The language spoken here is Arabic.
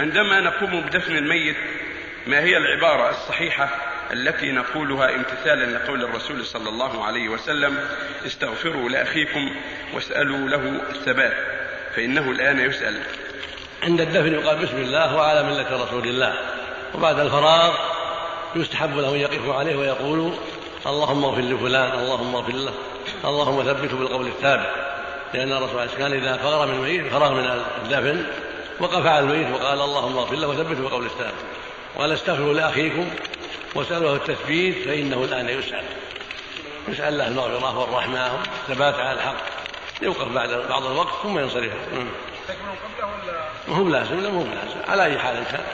عندما نقوم بدفن الميت ما هي العبارة الصحيحة التي نقولها امتثالا لقول الرسول صلى الله عليه وسلم استغفروا لأخيكم واسألوا له الثبات فإنه الآن يسأل. عند الدفن يقال بسم الله وعلى ملة رسول الله. وبعد الفراغ يستحب له أن يقف عليه ويقول اللهم اغفر لفلان اللهم اغفر له اللهم ثبته بالقول الثابت لأن الرسول عليه كان إذا فرغ من الميت فرغ من الدفن. وقف على الميت وقال اللهم اغفر له وثبته بالقول الثابت وقال استغفروا لأخيكم واسألوه التثبيت فإنه الآن يسأل. يسأل له المغفرة والرحمة والثبات على الحق. يوقف بعد بعض الوقت ثم ينصرف. ما هو لازم لا مو لازم. على أي حال كان